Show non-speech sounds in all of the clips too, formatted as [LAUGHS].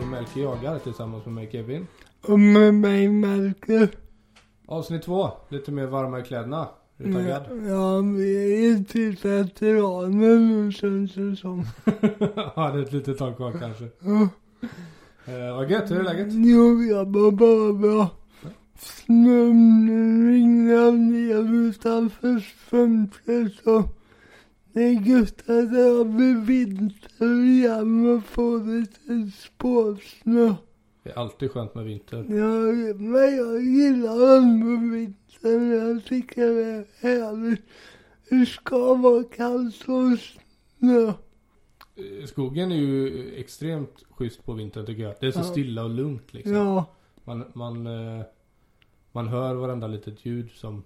till Melker jagar tillsammans med mig Kevin. Och med mig Melker. Avsnitt två, lite mer varma i kläderna. Är du taggad? Ja, vi är ju typ veteraner nu känns det som. [LAUGHS] ja, det är ett litet tag kvar kanske. Ja. Eh, vad gött, hur är läget? Jo, jag mår bara bra. Snön ringlar ner utanför fönstret så gött att det har blivit vinter igen och få lite spårsnö. Det är alltid skönt med vinter. Ja, men jag gillar ändå vintern. Jag tycker det är härligt. Det ska vara kallt och snö. Eh, Skogen är ju extremt schysst på vintern tycker jag. Det är så Ja. stilla och lugnt liksom. Ja, Man, man, eh, man hör varenda litet ljud som...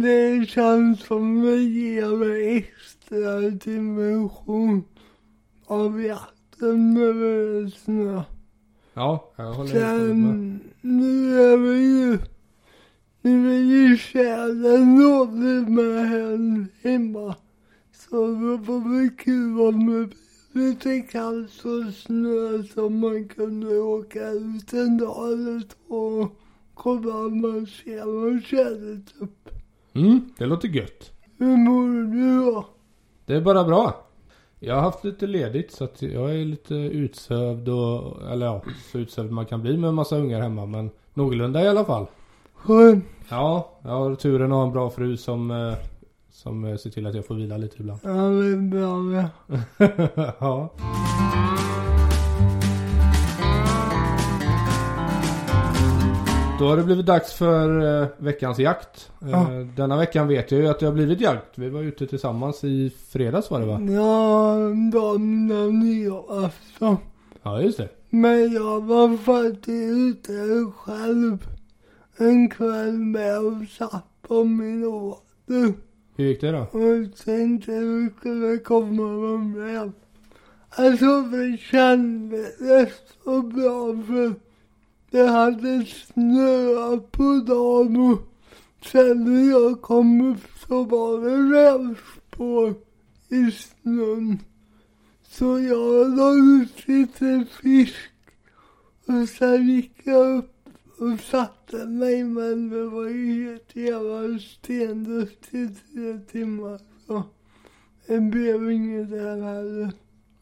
det känns som det ger mig extra dimension av jakten är snö. Ja, jag håller hållet med. Sen, nu är vi ju, nu är ju tjädern dålig med här hemma. Så det var väl kul om det blev lite kallt och snö så man kunde åka ut en dag eller två och kolla om man ser någon tjädret upp. Mm, det låter gött. Hur mår du då? Det är bara bra. Jag har haft lite ledigt så att jag är lite utsövd och, eller ja, så utsövd man kan bli med en massa ungar hemma men någorlunda i alla fall. Skönt. Ja, jag har turen att ha en bra fru som, eh, som ser till att jag får vila lite ibland. Ja, det är bra det. [LAUGHS] ja. Då har det blivit dags för eh, veckans jakt. Eh, Ja. Denna veckan vet jag ju att det har blivit jakt. Vi var ute tillsammans i fredags var det va? Ja, dagen när nyårsafton. Ja, just det. Men jag var faktiskt ute själv en kväll med och satt på min åter Hur gick det då? och tänkte hur skulle komma med. Alltså det kändes så bra för det hade snöat på dagen och sen när jag kom upp så var det rävspår i snön. Så jag la ut lite fisk och sen gick jag upp och satte mig men det var ju helt jävla stendött i tre timmar så det blev inget där heller.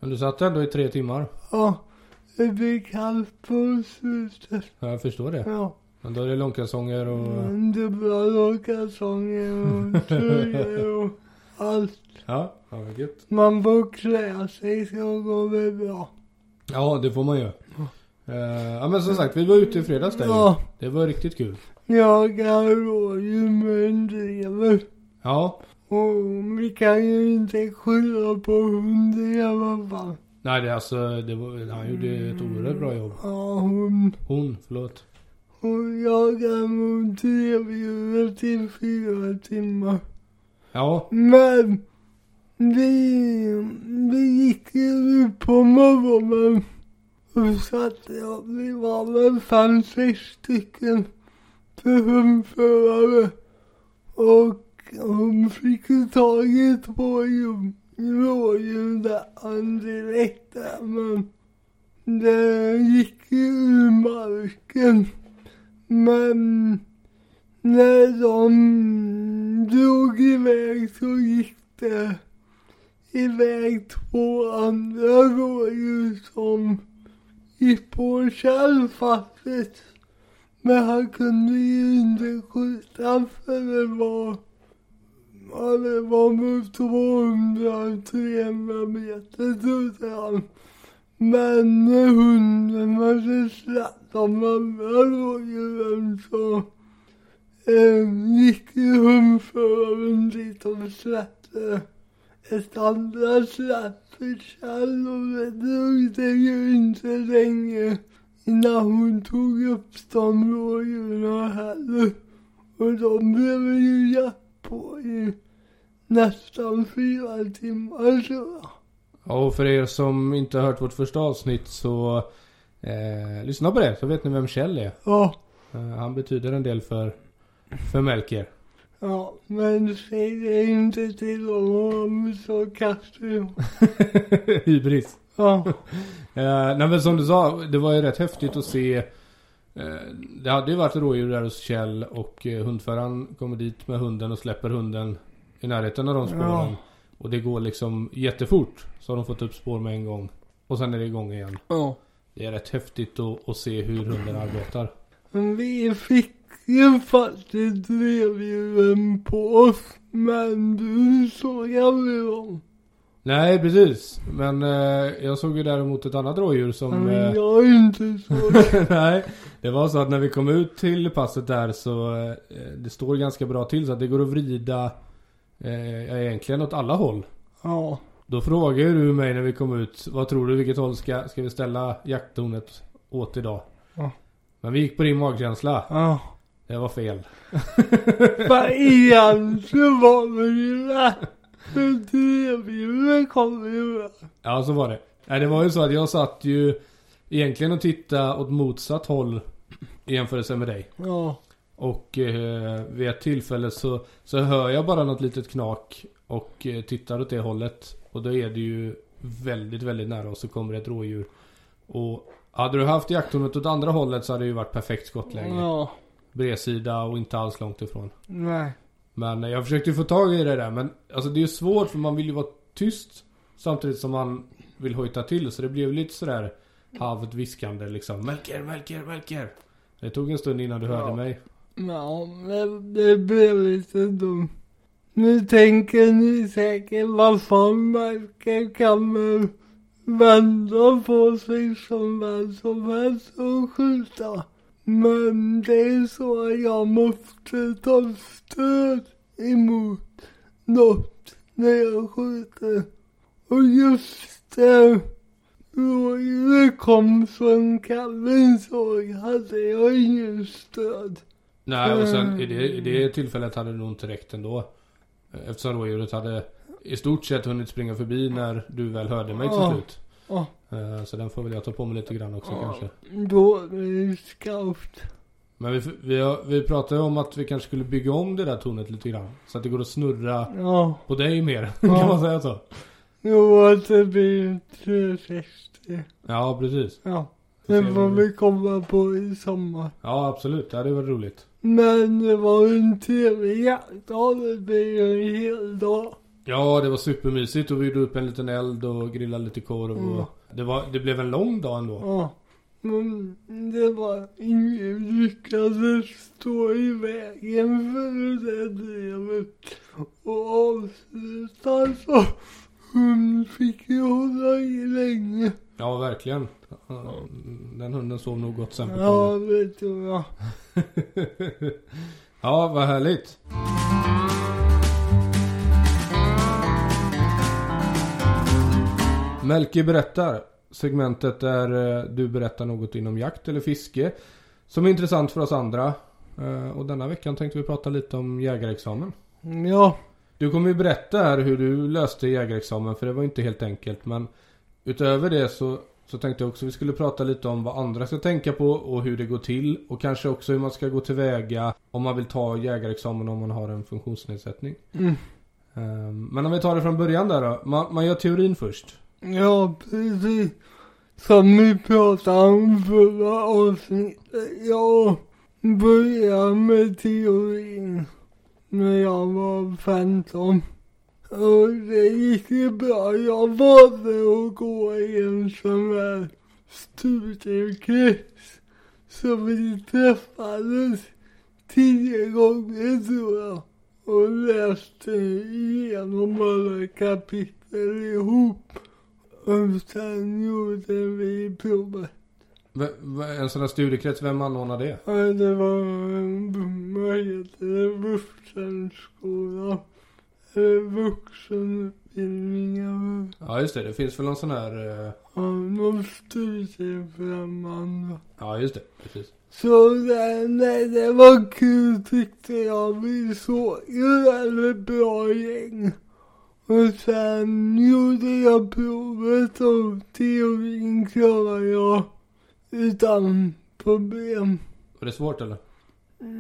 Men du satt ändå i tre timmar. Ja, det blev kallt på slutet. Ja, jag förstår det. Ja, Men då är det långkalsonger och... men dubbla långkalsonger och [LAUGHS] tröjor och allt. Ja, ja vad gött. Man får klä sig så går det bra. Ja, det får man ju. Eh, ja men som sagt, vi var ute i fredags där ju. Ja, Det var riktigt kul. jagar rådjur med en drever. Ja. Och vi kan ju inte skylla på hunden i alla fall. Nej, det alltså, det var, han gjorde ett oerhört bra jobb. Ja, hon, Hon, förlåt. hon jagar mot drevdjuret i fyra timmar. Ja, Men vi, vi gick ju ut på morgonen och satte ja, vi var väl fem, sex stycken för hundförare. Och hon fick ju tag i två ju- rådjur där direkt där men det gick ju ur marken. Men när de drog iväg så gick det iväg två andra rådjur som gick på kärlfacket. faktiskt. Men han kunde ju inte skjuta för det var, ja det var mot 200-300 meter trodde han. Men hunden hunden hade släppt de andra rådjuren så eh, gick ju hundföraren dit och släppte ett andra släpp för Kjell och det dröjde ju inte länge innan hon tog upp de rådjuren heller. Och de blev ju jätte på i nästan fyra timmar tror jag. och för er som inte har hört vårt första avsnitt så eh, lyssna på det så vet ni vem Kjell är. Ja, Eh, han betyder en del för, för Melker. ja, men säg det inte till honom så kastar jag. [LAUGHS] Hybris. Ja. Eh, nej men som du sa, det var ju rätt häftigt att se. Eh, det hade ju varit rådjur där hos Kjell och eh, hundföraren kommer dit med hunden och släpper hunden i närheten av de spåren. Ja. Och det går liksom jättefort. Så har de fått upp spår med en gång. Och sen är det igång igen. Ja. Det är rätt häftigt att, att se hur hunden arbetar. Men vi fick ju faktiskt revdjuren på oss. Men du såg aldrig dem. Nej precis. Men eh, jag såg ju däremot ett annat rådjur som... Men Eh, jag är inte så. [LAUGHS] Nej, det var så att när vi kom ut till passet där så eh, det står ganska bra till så att det går att vrida eh, egentligen åt alla håll. Ja. Då frågade du mig när vi kom ut, vad tror du vilket håll ska, ska vi ställa jakttornet åt idag? Ja. Men vi gick på din magkänsla. Ja. Det var fel. Revdjuren kommer ju. Ja, så var det. Nej, det var ju så att jag satt ju egentligen och tittade åt motsatt håll i jämförelse med dig. Ja. Och eh, vid ett tillfälle så, så hör jag bara något litet knak och eh, tittar åt det hållet. Och då är det ju väldigt, väldigt nära och så kommer ett rådjur. Och hade du haft jakttornet åt andra hållet så hade det ju varit perfekt skottläge. Ja. Bredsida och inte alls långt ifrån. Nej. Men eh, jag försökte få tag i det där men alltså det är ju svårt för man vill ju vara tyst samtidigt som man vill hojta till så det blev lite sådär halvt viskande liksom. Melker, Melker, Melker. Det tog en stund innan du hörde Ja. mig. Ja, men det blev lite dumt. Nu tänker ni säkert vad fan Melker kan väl vända på sig som vem som helst och skjuta. Men det är så jag måste ta stöd emot något när jag skjuter. Och just det rådjuret kom från Kallens såg hade jag ingen stöd. Nej och sen Mm. i det, i det tillfället hade det nog inte räckt ändå. Eftersom rådjuret hade i stort sett hunnit springa förbi när du väl hörde mig till Ja. slut. Ja. Eh, Så den får väl jag ta på mig lite grann också kanske. Då skarpt. Men vi, vi, har- vi pratade om att vi kanske skulle bygga om det där tornet lite grann. Så att det går att snurra på dig mer. [LAUGHS] Kan man säga så? Jo, att det blir 360. Ja precis. Ja. Det får vi- komma på i sommar. Ja absolut, det hade varit roligt. Men det var en trevlig jaktdag. Det blev en hel dag. Ja det var supermysigt och vi gjorde upp en liten eld och grillade lite korv Mm. och det, var, det blev en lång dag ändå. Ja. Men det var ingen lyckades stå i vägen för det drevet. Och avsluta så hon fick ju hålla i länge. Ja verkligen. Den hunden sov nog gott sen på Ja, det tror jag. ja vad härligt. Melke berättar. Segmentet där eh, du berättar något inom jakt eller fiske. Som är intressant för oss andra. Eh, Och denna veckan tänkte vi prata lite om jägarexamen. Ja, Du kommer ju berätta här hur du löste jägarexamen för det var inte helt enkelt. Men utöver det så, så tänkte jag också vi skulle prata lite om vad andra ska tänka på och hur det går till. Och kanske också hur man ska gå tillväga om man vill ta jägarexamen om man har en funktionsnedsättning. mm. Ehm, Men om vi tar det från början där då. Man, man gör teorin först. ja precis. Som vi pratade om förra avsnittet. Jag började med teorin när jag var 15. Och det gick ju bra. Jag valde att gå i en sån här studiekrets. Så vi träffades tio gånger tror jag. Och läste igenom alla kapitel ihop. Och sen gjorde vi provet. En sån här studiekrets, vem anordnar det? Det var en, vad heter det, vuxenskola. Eller vuxenutbildningar. Ja just det, det finns väl någon sån här... eh, Ja, någon studiefrämmande. Ja just det, precis. Så det, nej, det var kul tyckte jag. Vi såg ju väldigt bra gäng. Och sen gjorde jag provet och teorin klarade jag utan problem. Var det svårt eller?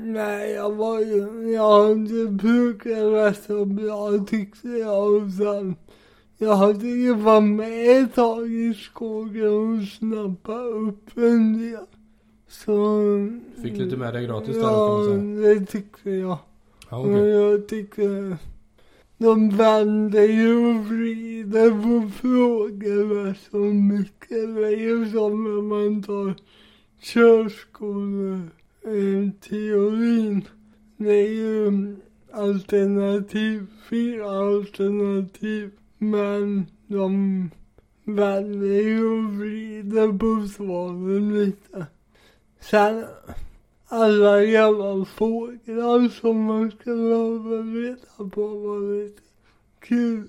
Nej, jag var ju, jag hade pluggat rätt så bra tyckte jag och sen jag hade ju varit med ett tag i skogen och snappat upp en del. Så... Fick lite med dig gratis där Ja, det tycker jag. Ja, Och okej. jag tycker de vänder ju och vrider på frågorna så mycket. Det är ju som när man tar körskoleteorin. Det är ju alternativ, fyra alternativ. Men de vänder ju och vrider på svaren lite. Sen alla jävla fåglar som man ska behöva reda på var lite kul.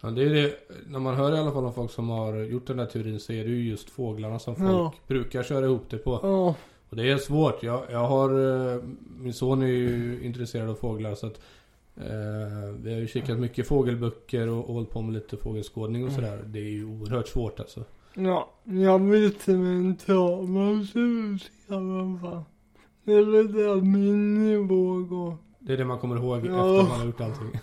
Ja, det är det, när man hör i alla fall om folk som har gjort den här teorin så är det ju just fåglarna som folk Ja. brukar köra ihop det på. Ja, Och det är svårt. Jag, jag har, eh, min son är ju intresserad av fåglar så att eh, vi har ju kikat mycket fågelböcker och, och hållit på med lite fågelskådning och sådär. Det är ju oerhört svårt alltså. ja, jag vet hur en trava ser ut i alla fall. Det är väl där min nivå går. Det är det man kommer ihåg Ja. efter man har gjort allting.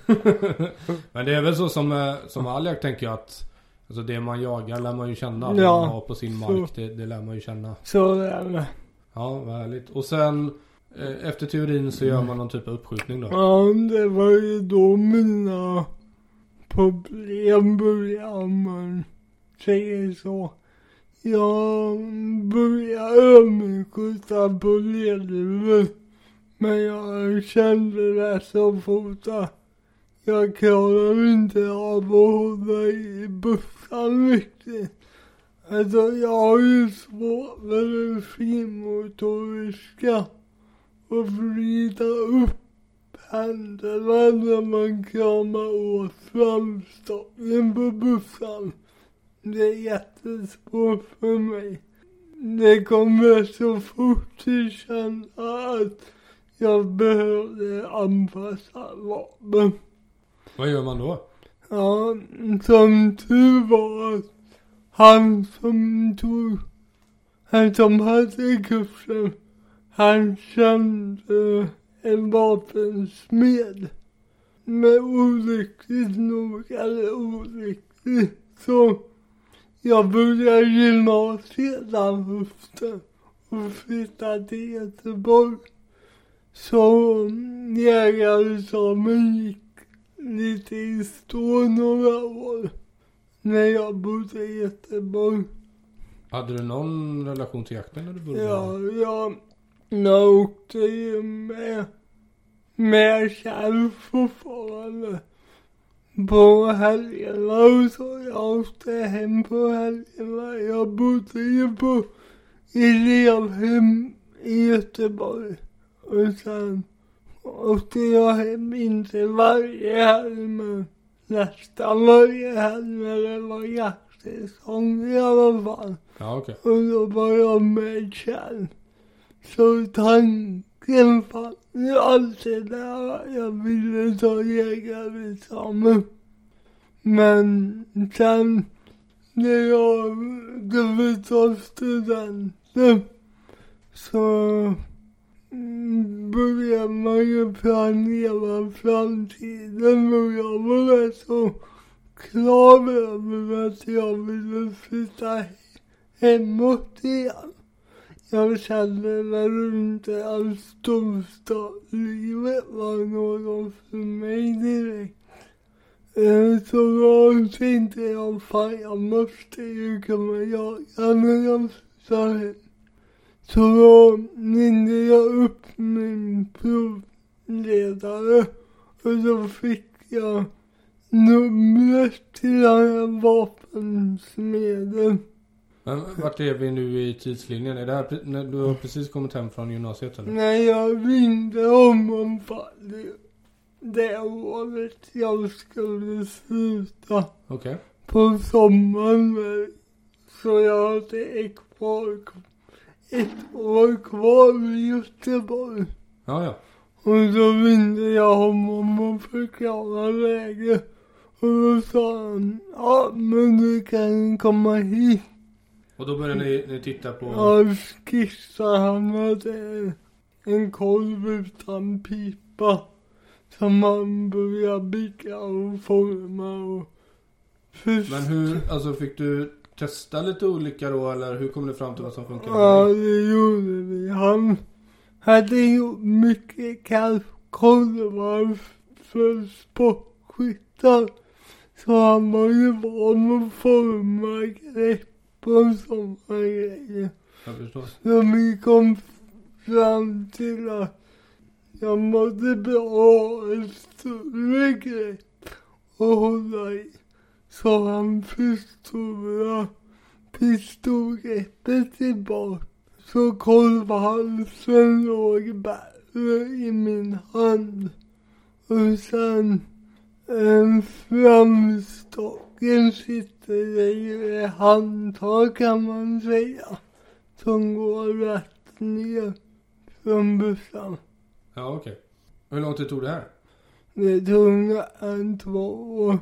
[LAUGHS] Men det är väl så som, eh, som all tänker jag att Alltså det man jagar lär man ju känna. Ja. man har på sin mark, det, det lär man ju känna. Så är det. Ja, vad härligt. Och sen eh, efter teorin så gör man någon typ av uppskjutning då. Ja, det var ju då mina problem började om man säger så. Jag började överskjuta på ledningen. Men jag kände det så fort att jag klarar inte av att hålla i bussen riktigt. Alltså jag har ju svårt med det finmotoriska och vrida upp händerna när man kramar åt framstocken på bussen. Det är jättesvårt för mig. Det kommer så fort jag känner att jag behövde anpassa vapen. Vad gör man då? Ja, som tur var att han som tog, han som hade kursen, han kände en vapensmed. Men olyckligt nog, eller olyckligt, så jag började gymnasiet där hösten och flyttade till Göteborg. Så jägarexamen gick lite i stå några år när jag bodde i Göteborg. Hade du någon relation till jakten när du började? Ja, jag, jag åkte ju med, med själv fortfarande på helgerna och så. Jag åkte hem på helgerna. Jag bodde ju på elevhem i Göteborg. Och sen åkte jag hem, inte varje helg men nästan varje helg när det var jaktsäsong i alla fall. Ja, okej. Och då var jag med själv. Så tanken jag ju alltid där att jag ville ta jägarexamen. Men sen när jag skulle ta studenten så började man ju planera framtiden och jag var rätt så klar över att jag ville flytta hemåt igen. Jag kände väl inte att storstadslivet var något för mig direkt. Eh, så då tänkte jag, fan jag måste ju kunna jaga när jag flyttar hem. Så då ringde jag upp min provledare och då fick jag numret till den här vapensmeden. Men vart är vi nu i tidslinjen? Är det här när du har precis kommit hem från gymnasiet eller? När jag ringde om om fallet det året jag skulle sluta Okej. på sommaren. Så jag hade ett, kvar, ett år kvar i Göteborg. Ja, ja. Och då ringde jag honom och förklarade läget. Och då sa han, ja men du kan komma hit. Och då började ni, ni titta på... Jag skissade, han hade en kolv utan pipa. Som man började bygga och forma och Först, Men hur, alltså fick du testa lite olika då eller hur kom du fram till vad som funkar? Ja, det gjorde vi. Han hade gjort mycket kalvkorvar för sportskyttar. Så han var ju van att forma grepp och sådana grejer. Jag förstår. Så vi kom fram till att jag mådde bra ett större grepp att hålla i. Så han förstora pistolgreppet tillbaka. Så kolvhalsen låg bättre i min hand. Och sen eh, framstocken sitter i ett handtag kan man säga. Som går rätt ner från bussen. Ja okej. Hur lång tid tog det här? Det tog en två år.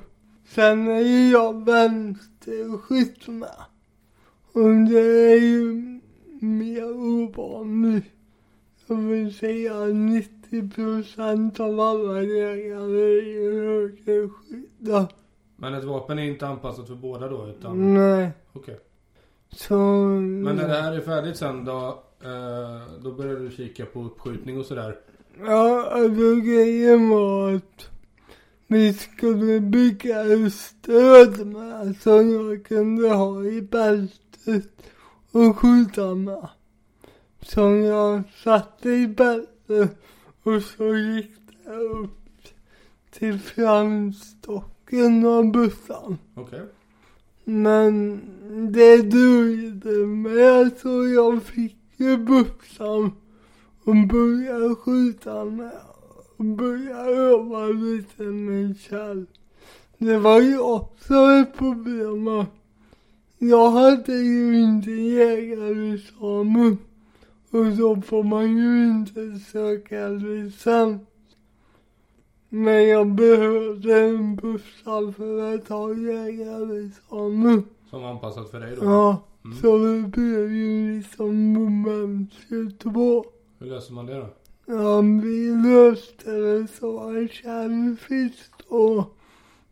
Sen är ju jag vänsterskytt med. Och det är ju mer ovanligt. Jag vill säga 90 procent av alla jägare är ju högerskyttar. Men ett vapen är inte anpassat för båda då utan? Nej, Okej. så... Men när det här är färdigt sen då? Eh, då börjar du kika på uppskjutning och sådär? Ja, alltså grejen var att vi skulle bygga ett stöd med som jag kunde ha i bältet och skjuta med. Som jag satte i bältet och så gick det upp till framstocken av bussen. Okej. Men det dröjde med så jag fick ju bussen och började skjuta med och började öva lite med Kjell. Det var ju också ett problem jag hade ju inte jägarexamen och då får man ju inte söka licens. Men jag behövde en bussa för att ta jägarexamen. Som var anpassat för dig då? Ja, Mm. så det blev ju liksom moment 22. Hur löser man det då? Ja, vi löste det så att Kjell fick stå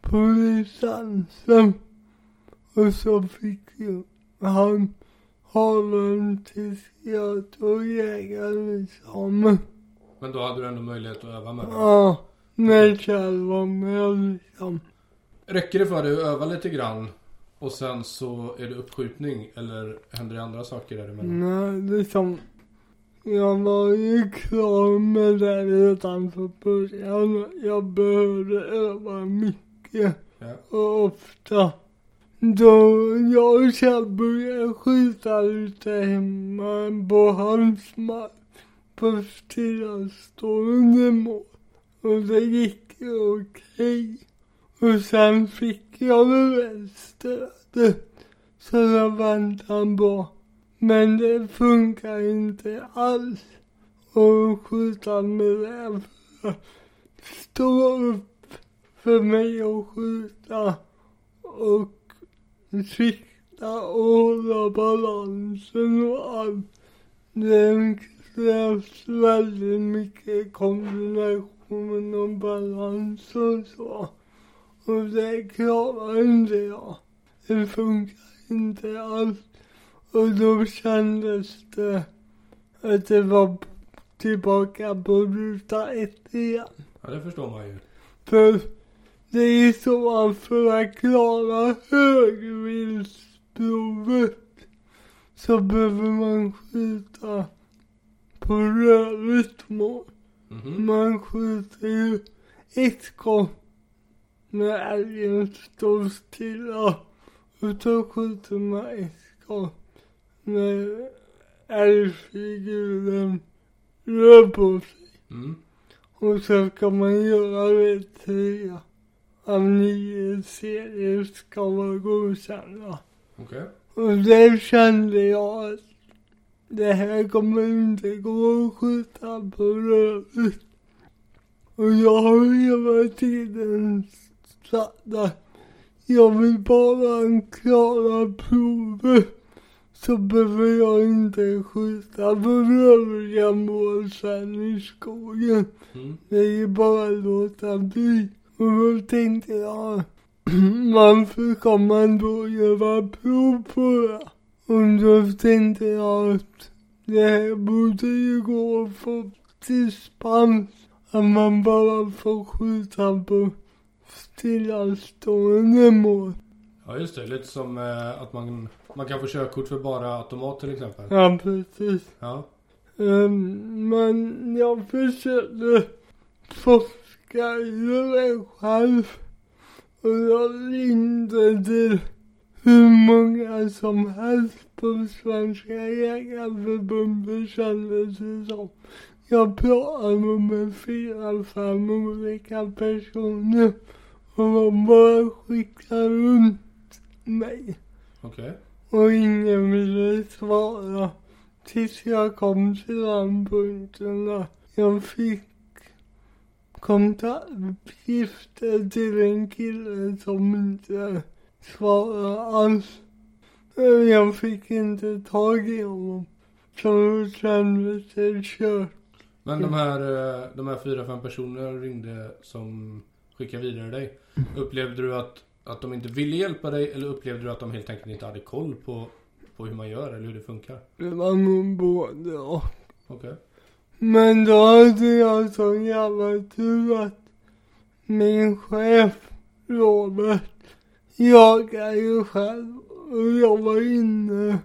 på licensen. Och så fick ju han ha den tills jag tog jägarexamen. Men då hade du ändå möjlighet att öva med det? Ja, när Kjell var med liksom. Räcker det för dig att öva lite grann och sen så är det uppskjutning eller händer det andra saker däremellan? Nej, liksom. Jag var ju klar med det redan från början. Jag behövde öva mycket Ja. och ofta. Då jag och Kjell började skjuta lite hemma på hans mark på stillastående mål. Och det gick ju okej. Och sen fick jag väl stödet. Så jag väntade på. Men det funkar inte alls att skjuta med det. Stå upp för mig att skjuta och sikta och hålla balansen och allt. Det krävs väldigt mycket kombination och balans och så. Och det klarar inte jag. Det funkar inte alls. Och då kändes det att det var tillbaka på ruta ett igen. ja, det förstår man ju. För det är så att för att klara högviltsprovet så behöver man skjuta på rörligt mål. Mhm. Man skjuter ju ett skott när älgen står stilla. Och så skjuter man ett skott när älgfiguren rör på sig. Mm. Och så ska man göra det tre av nio serier ska vara godkända. Okej. Och där kände jag att det här kommer inte gå att skjuta på rövet. Och jag har hela tiden sagt att jag vill bara klara provet. Så behöver jag inte skjuta på övriga mål sen i skogen. Mm. Det är bara att låta bli. Och då tänkte jag, [CLEARS THROAT] varför kan man då göra prov på det? Då tänkte jag att det här borde ju gå att få dispens. Att man bara får skjuta på stillastående mål. Ja just det, lite som eh, att man, man kan få körkort för bara automat till exempel. Ja, precis. Ja. Um, men jag försökte forska i det själv. Och jag ringde till hur många som helst på Svenska Jägareförbundet kändes det som. Jag pratade med fyra, fem olika personer och de bara skickade runt mig. Okej. Och ingen ville svara. Tills jag kom till den punkten där jag fick kontaktuppgifter till en kille som inte svarade alls. Jag fick inte tag i honom. Så då kändes det kört. Men de här, eh, de här fyra, fem personerna ringde som skickade vidare dig. Upplevde du att, att de inte ville hjälpa dig eller upplevde du att de helt enkelt inte hade koll på, på hur man gör eller hur det funkar? Det var nog både och. Okej. Men då hade jag så jävla tur att min chef Robert jag är ju själv och jag var inne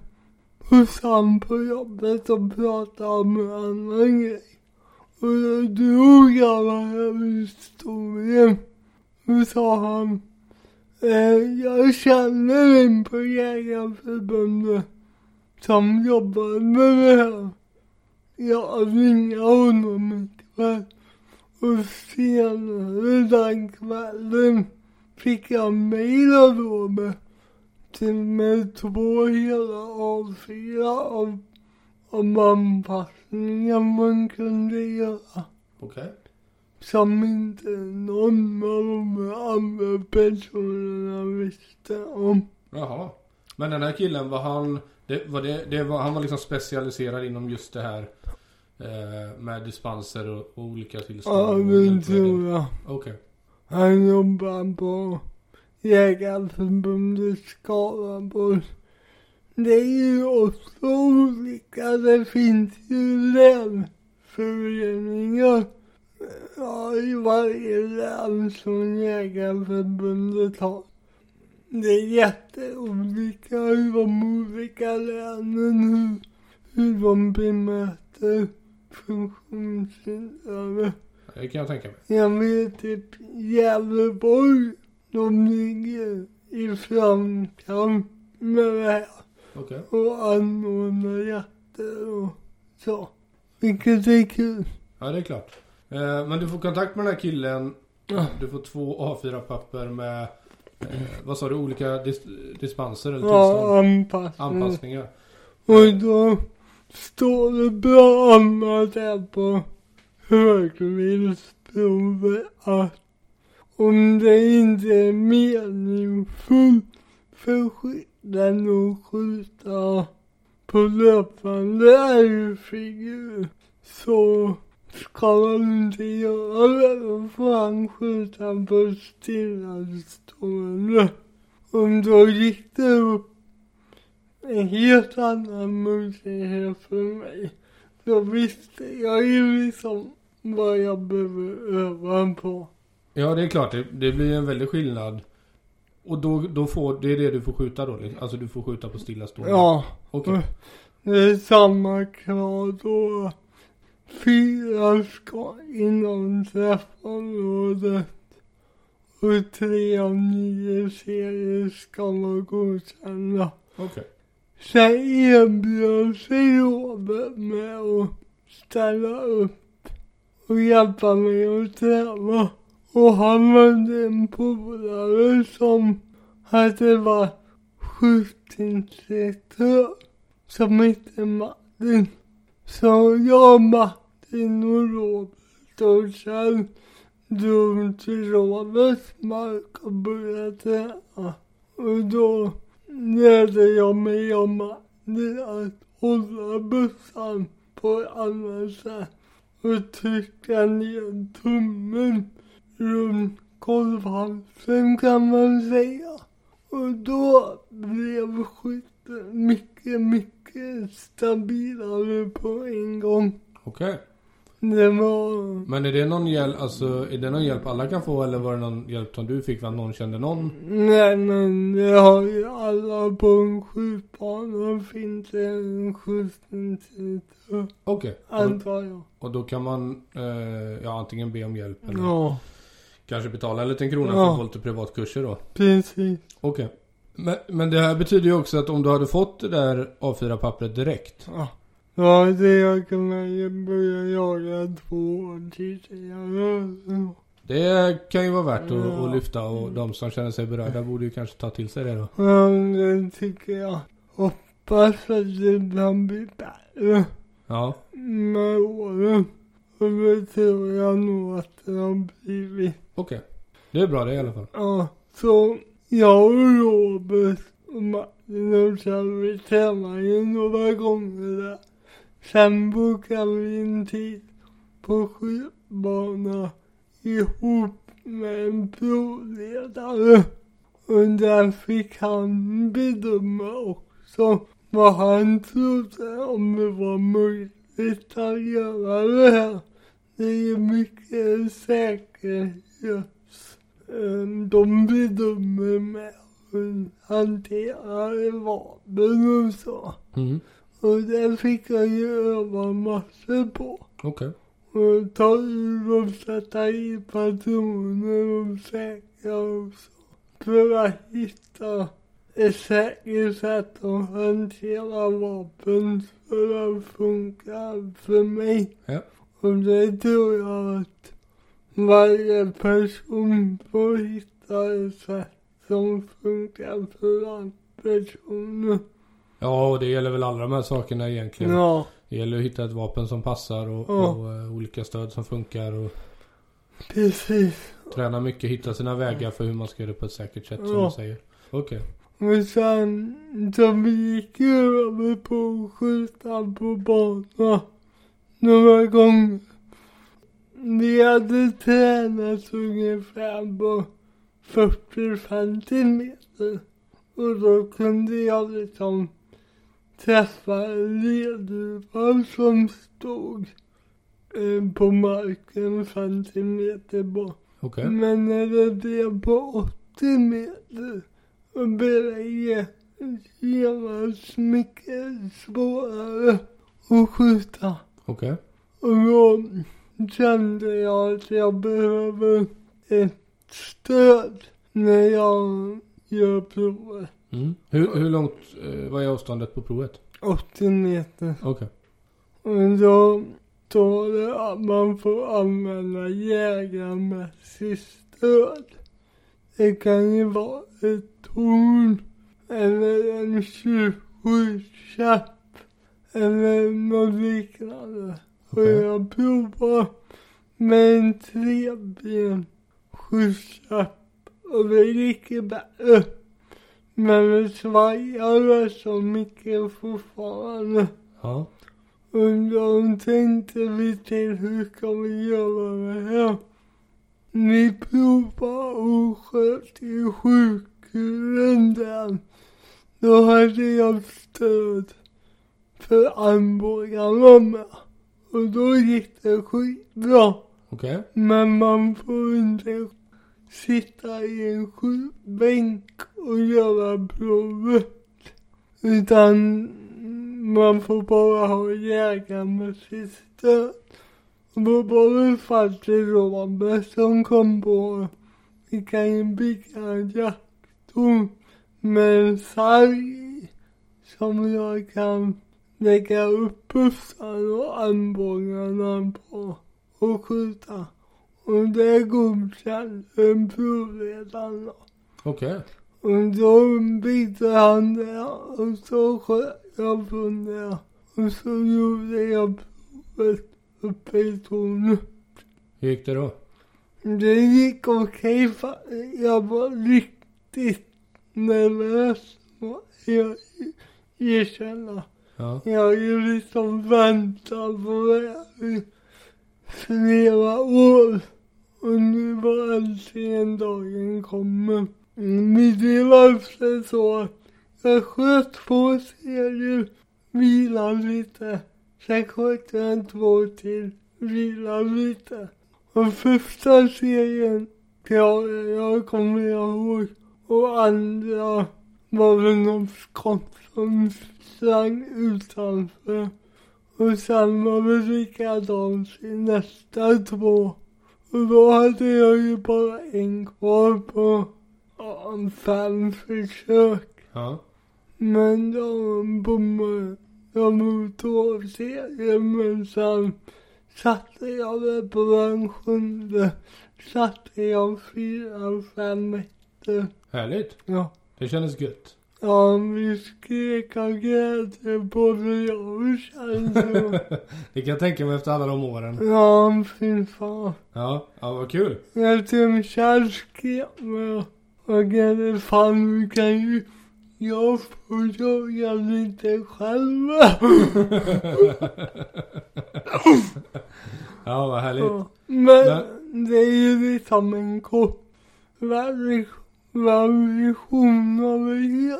hos han på jobbet och pratade om en annan grej. Och då drog jag den här historien. Då sa han, eh, jag känner en på Jägareförbundet som jobbar med det här. Jag ringde honom ikväll och senare den kvällen fick jag mejl av Robert till med två hela A4 av, om anpassningar man kunde göra. Okej. Som inte någon av de andra personerna visste om. Jaha. Men den här killen, var han, det, var det, det var, han var liksom specialiserad inom just det här eh, med dispenser och, och olika tillstånd? Ja, det tror jag. Okej. Han jobbar på Jägarförbundet Skaraborg. Det är ju också olika. Det finns ju länsföreningar Ja, i varje län som Jägarförbundet har. Det är jätteolika i de olika länen, hur, hur de bemöter funktionshindrade. Det kan jag tänka mig. Jag vet typ Gävleborg, de ligger i framkant med det här Okej. och anordnar jakter och så. Vilket är kul. Ja, det är klart. Eh, men du får kontakt med den här killen. Ja. Du får två A4-papper med, eh, vad sa du, olika dis dispenser eller Ja, tillstånd? anpassning. Anpassningar. Och då står det bland annat här på högvildsprovet att om det inte är meningsfullt för skytten att skjuta på löpande älgfigur så ska man inte göra det. Då får han skjuta på stillastående. Och då gick det upp en helt annan möjlighet för mig. Då visste jag ju liksom vad jag behöver öva på. Ja, det är klart. Det, det blir en väldig skillnad. Och då, då får, det är det du får skjuta då? liksom? Alltså du får skjuta på stillastående? Ja, Okej. det är samma krav då. Fyra ska inom träffområdet och tre av nio serier ska vara godkända. Okej. Sen erbjöd sig Robert med att ställa upp och hjälpa mig att träna. Och han hade en polare som hade varit skjutinstruktör som hette Martin. Så jag, Martin och Robert och Kjell drog till Roberts mark och började träna. Och då lärde jag mig om att hålla bössan på ett annat sätt och trycka ner tummen runt kolvhalsen kan man säga. Och då blev skytten mycket, mycket stabilare på en gång. Okej. Okay. Men är det någon hjälp, alltså är det någon hjälp alla kan få eller var det någon hjälp som du fick för att någon kände någon? Nej men det har ju alla på en skjutbana finns det en skjutsinstitut. Okej. Och, Antar jag. och då kan man eh, ja, antingen be om hjälp eller Ja, kanske betala en liten krona Ja. för att få lite privatkurser då. precis. Okej. Men, men det här betyder ju också att om du hade fått det där A4-pappret direkt. Ja. Ja, det jag kan ju börja jaga två år tidigare. Det kan ju vara värt att, att lyfta och de som känner sig berörda borde ju kanske ta till sig det då. Ja, det tycker jag. Hoppas att det kan bli bättre Ja. med åren. Och det tror jag nog att det har blivit. Okej. Det är bra det i alla fall. Ja, så jag och Robert och Martin och vi tränade ju några gånger där. Sen bokade vi en tid på skjutbana ihop med en provledare. Och där fick han bedöma också vad han trodde om det var möjligt att göra det här. Det är mycket säkerhet eh, de bedömer med hur hanterar vapen och så. Mm. Och det fick jag ju öva massor på. Okej. Och ta ur och sätta i patroner och säkra och så. För att hitta ett säkert sätt att hantera vapen för att funka för mig. Ja. Och det tror jag att varje person får hitta ett sätt som funkar för alla personer. Ja, och det gäller väl alla de här sakerna egentligen. Ja, Det gäller att hitta ett vapen som passar och, Ja. och eh, olika stöd som funkar och precis. träna mycket, hitta sina vägar för hur man ska göra det på ett säkert sätt som Ja. du säger. Okej. Och sen så vi gick över på att skjuta på bana några gånger. Vi hade tränat ungefär på 40 centimeter. Och då kunde jag liksom träffa ledduvar som stod eh, på marken centimeter bort. Okej. Men när det blev på 80 meter och blev det genast mycket svårare att skjuta. Okej. Och då kände jag att jag behöver ett stöd när jag gör provet. Mm. Hur, hur långt, eh, vad är avståndet på provet? 80 meter. Okej. Och då står det att man får använda jägarmässigt stöd. Det kan ju vara ett torn eller en 27-käpp eller något liknande. Och Okej. jag provar med en treben skjutskäpp och det gick bättre. Men det svajade så mycket fortfarande. Ja. Och då tänkte vi till hur ska vi göra det här? Vi provade och sköt i sjukhusen där. Då hade jag stöd för armbågarna med. Och då gick det skitbra. Okej. Men man får inte sitta i en skjutbänk och göra provet. Utan man får bara ha jägarmässigt stöd. Och då var det faktiskt Robert som kom på vi kan ju bygga en jakttorn med en sarg som jag kan lägga upp bussar och armbågarna på och skjuta. Och det godkände provledaren. Okej. Och då byggde han det och så sköt jag från det. Och så gjorde jag provet uppe i tornet. Hur gick det då? Det gick okej för jag var riktigt nervös. Jag erkänna. Ja. Jag har liksom väntat på det i flera år. Och nu var äntligen dagen kommer. Mitt i varför så att jag sköt två serier, vilade lite. Sen sköt jag två till, vilade lite. Och första serien klarade jag, kommer jag ihåg. Och andra var väl någon skott som sprang utanför. Och sen var det likadant i nästa två. Och då hade jag ju bara en kvar på fem försök. Ja. Men de bommade. De mot två serier men sen satte jag väl på den sjunde. Satte jag fyra, fem ettor. Härligt. Ja. Det kändes gött. Ja, vi skrek av glädje både jag och känslor. [LAUGHS] det kan jag tänka mig efter alla de åren. Ja, fy fan. Ja, ja vad kul. Jag tror Kjell skrev med och glädje fan du kan ju jag får jaga lite själv. [LAUGHS] ja, vad härligt. Ja, Men det är ju liksom en kort variation av det hela.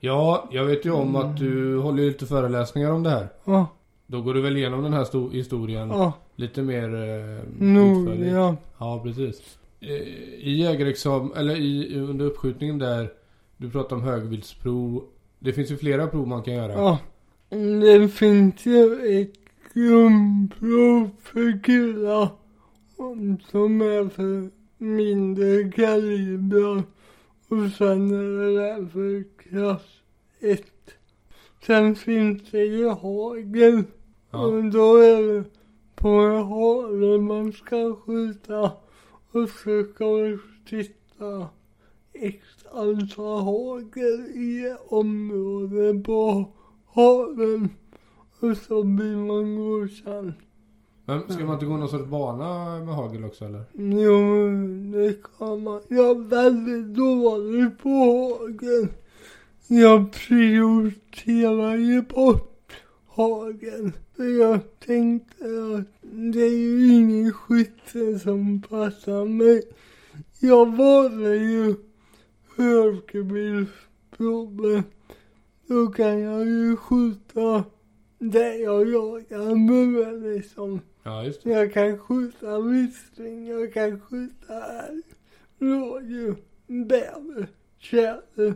Ja, jag vet ju om att du håller lite föreläsningar om det här. Ja, Då går du väl igenom den här sto- historien ja, lite mer eh, utförligt? ja. Ja, precis. Eh, I jägarexamen, eller i, under uppskjutningen där, du pratar om högviltsprov. Det finns ju flera prov man kan göra. Ja. Det finns ju ett grundprov för killar som är för mindre kalibrar och sen är det där för klass 1. Sen finns det ju hagel Ja. och då är det på en hagel man ska skjuta och så ska det sitta x antal hagel i ett område på haven och så blir man godkänd. Men ska man inte gå någon sorts bana med hagel också eller? Jo, det kan man. Jag är väldigt dålig på hagel. Jag prioriterar ju bort hagel. För jag tänkte att det är ju ingen skytte som passar mig. Jag valde ju högbildsprovet. Då kan jag ju skjuta där jag jagar med liksom. Ja, just det. Jag kan skjuta vissling, jag kan skjuta älg, rådjur, bäver, tjäder.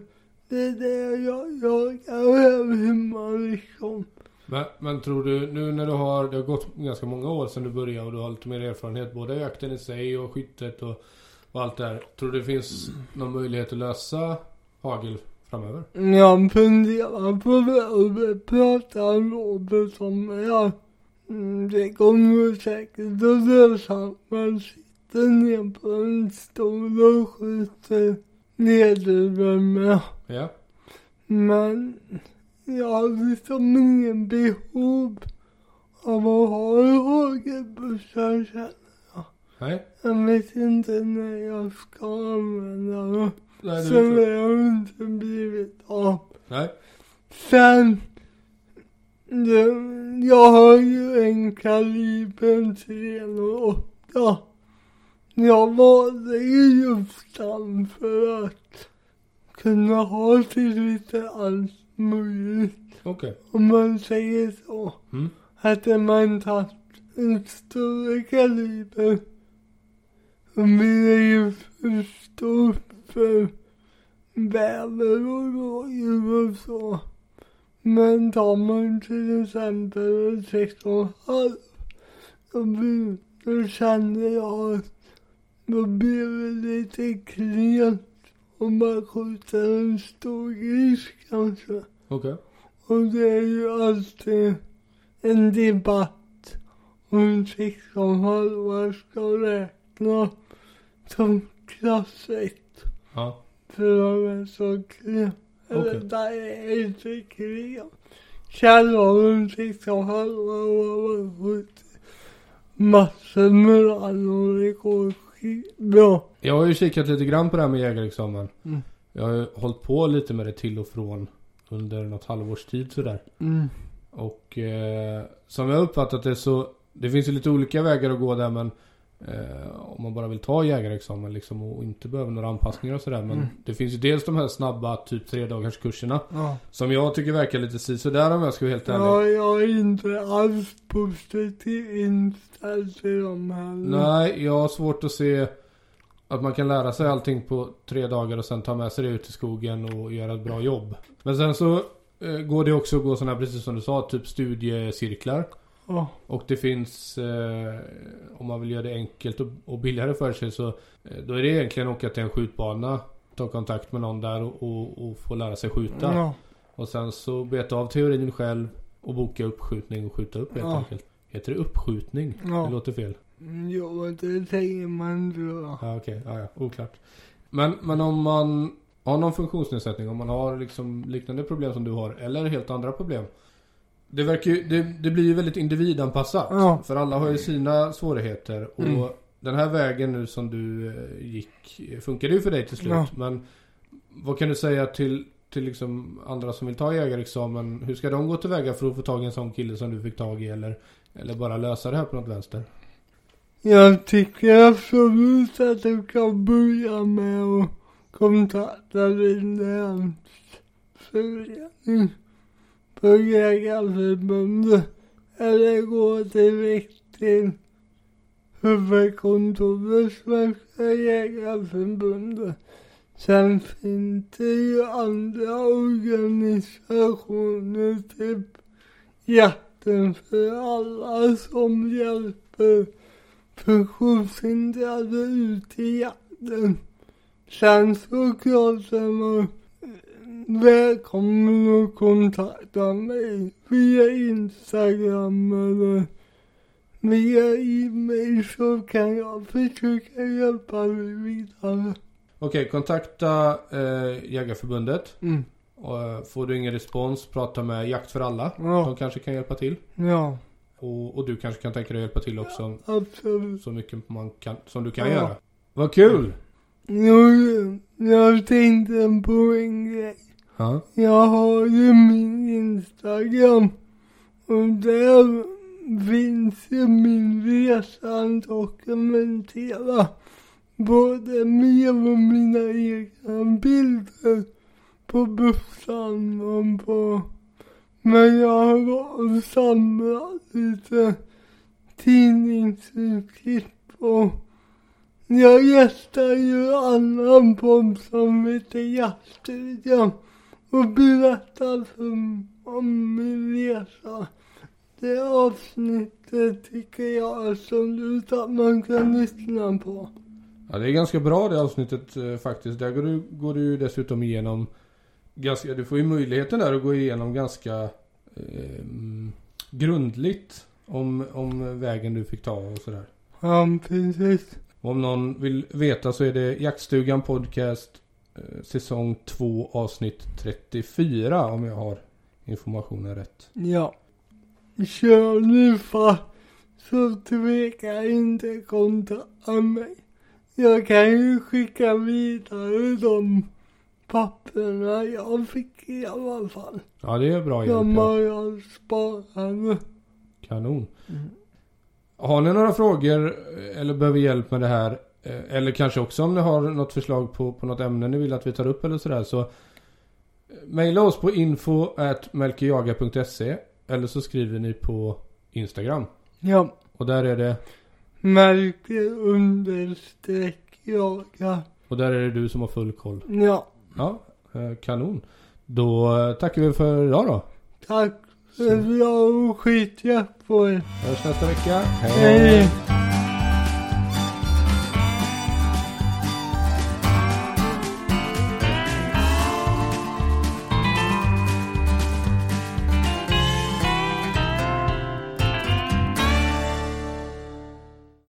Det är det jag jagar hemma liksom. Men, men tror du, nu när du har, det har gått ganska många år sedan du började och du har lite mer erfarenhet både jakten i sig och skyttet och, och allt det här. Tror du det finns någon möjlighet att lösa hagel framöver? Jag funderar på det pratar Robert om det. Ja. Mm, Det kommer säkert att lösa. Man sitter ner på en stol och skjuter nederbömmar. Ja. Men jag har liksom ingen behov av att ha en hagelbössa känner jag. Nej? Jag vet inte när jag ska använda den. Nej, det har inte blivit av. nej. Sen, jag har ju en kaliber 308. Jag valde ju just den för att kunna ha till lite allt möjligt. Okej. Om man säger så. Mm. Hade man tagit en större kaliber så blir det ju för stort för bäver och rådjur och så. Men tar man till exempel en sex och en halv då, blir, då kände jag att då blir det lite klent om man skjuter en stor gris kanske. Okej. Och det är ju alltid en debatt om sex och en halva ska räkna som klass 1. Ja. För de är så klen. Eller Okej. där är inte klen. Kjell har en sex och en halva och har skjutit massor med och det går skitbra. Jag har ju kikat lite grann på det här med jägarexamen. Mm. Jag har ju hållit på lite med det till och från under något halvårs tid sådär. Mm. Och eh, som jag uppfattat det så, det finns ju lite olika vägar att gå där men Eh, om man bara vill ta jägarexamen liksom och inte behöver några anpassningar och sådär. Men Mm. det finns ju dels de här snabba typ tre dagars kurserna. Ja. Som jag tycker verkar lite sisådär om jag ska vara helt ärlig. Ja, jag är inte alls positivt inställd till de här. Nej, jag har svårt att se att man kan lära sig allting på tre dagar och sen ta med sig det ut i skogen och göra ett bra jobb. Men sen så eh, går det också att gå sådana här, precis som du sa, typ studiecirklar. Ja. Och det finns, eh, om man vill göra det enkelt och, och billigare för sig så eh, då är det egentligen att åka till en skjutbana, ta kontakt med någon där och, och, och få lära sig skjuta. Ja. Och sen så beta av teorin själv och boka uppskjutning och skjuta upp helt Ja. enkelt. Heter det uppskjutning? Ja. Det låter fel. Jo, det säger man då. Ja okej, ja, ja, oklart. Men, men om man har någon funktionsnedsättning, om man har liksom liknande problem som du har eller helt andra problem. Det verkar ju, det, det blir ju väldigt individanpassat. Ja. För alla har ju sina svårigheter. Och Mm. den här vägen nu som du eh, gick funkade ju för dig till slut. Ja. Men vad kan du säga till, till liksom andra som vill ta jägarexamen? Hur ska de gå tillväga för att få tag i en sån kille som du fick tag i? Eller, eller bara lösa det här på något vänster? Jag tycker absolut att du kan börja med att kontakta din länsförening på Jägarförbundet eller gå direkt till huvudkontoret Svenska Jägarförbundet. Sen finns det ju andra organisationer, typ Jakten för alla som hjälper funktionshindrade ut i jakten. Sen såklart är man välkommen att kontakta mig via Instagram eller via e-mail så kan jag försöka hjälpa dig vidare. Okej, kontakta eh, Jägarförbundet. Mm. Och, eh, får du ingen respons, prata med Jakt för alla. Ja. De kanske kan hjälpa till. Ja, Och, och du kanske kan tänka dig att hjälpa till också. absolut. Så mycket man kan, som du kan Ja. göra. Vad kul! Jag, jag tänkte på en grej. Ja. Jag har ju min Instagram och där finns ju min resa dokumentera. Både mig och mina egna bilder på bussen och på... Men jag har och samlat lite tidningsurklipp och jag gästar ju annan podd som heter Jazzstudion och berättar för, om min resa. Det avsnittet tycker jag absolut att man kan lyssna på. ja, det är ganska bra det avsnittet eh, faktiskt. Där går du, går du dessutom igenom ganska, du får ju möjligheten där att gå igenom ganska eh, grundligt om, om vägen du fick ta och sådär. Ja, precis. Och om någon vill veta så är det Jaktstugan Podcast säsong 2 avsnitt 34 om jag har informationen rätt. Ja. Kör du fast så tveka inte kontakta mig. Jag kan ju skicka vidare de papperna jag fick i alla fall. Ja det är bra hjälp. De har jag sparat. Kanon. Har ni några frågor eh, eller behöver hjälp med det här? Eh, Eller kanske också om ni har något förslag på, på något ämne ni vill att vi tar upp eller sådär så eh, Maila oss på info Eller så skriver ni på Instagram. Ja. Och där är det Märke understreck jaga. Och där är det du som har full koll. Ja. Ja, eh, kanon. Då tackar vi för idag då. Tack för bra och skitjakt på er. Hörs nästa vecka. Hej.